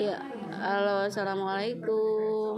Ya, halo, assalamualaikum.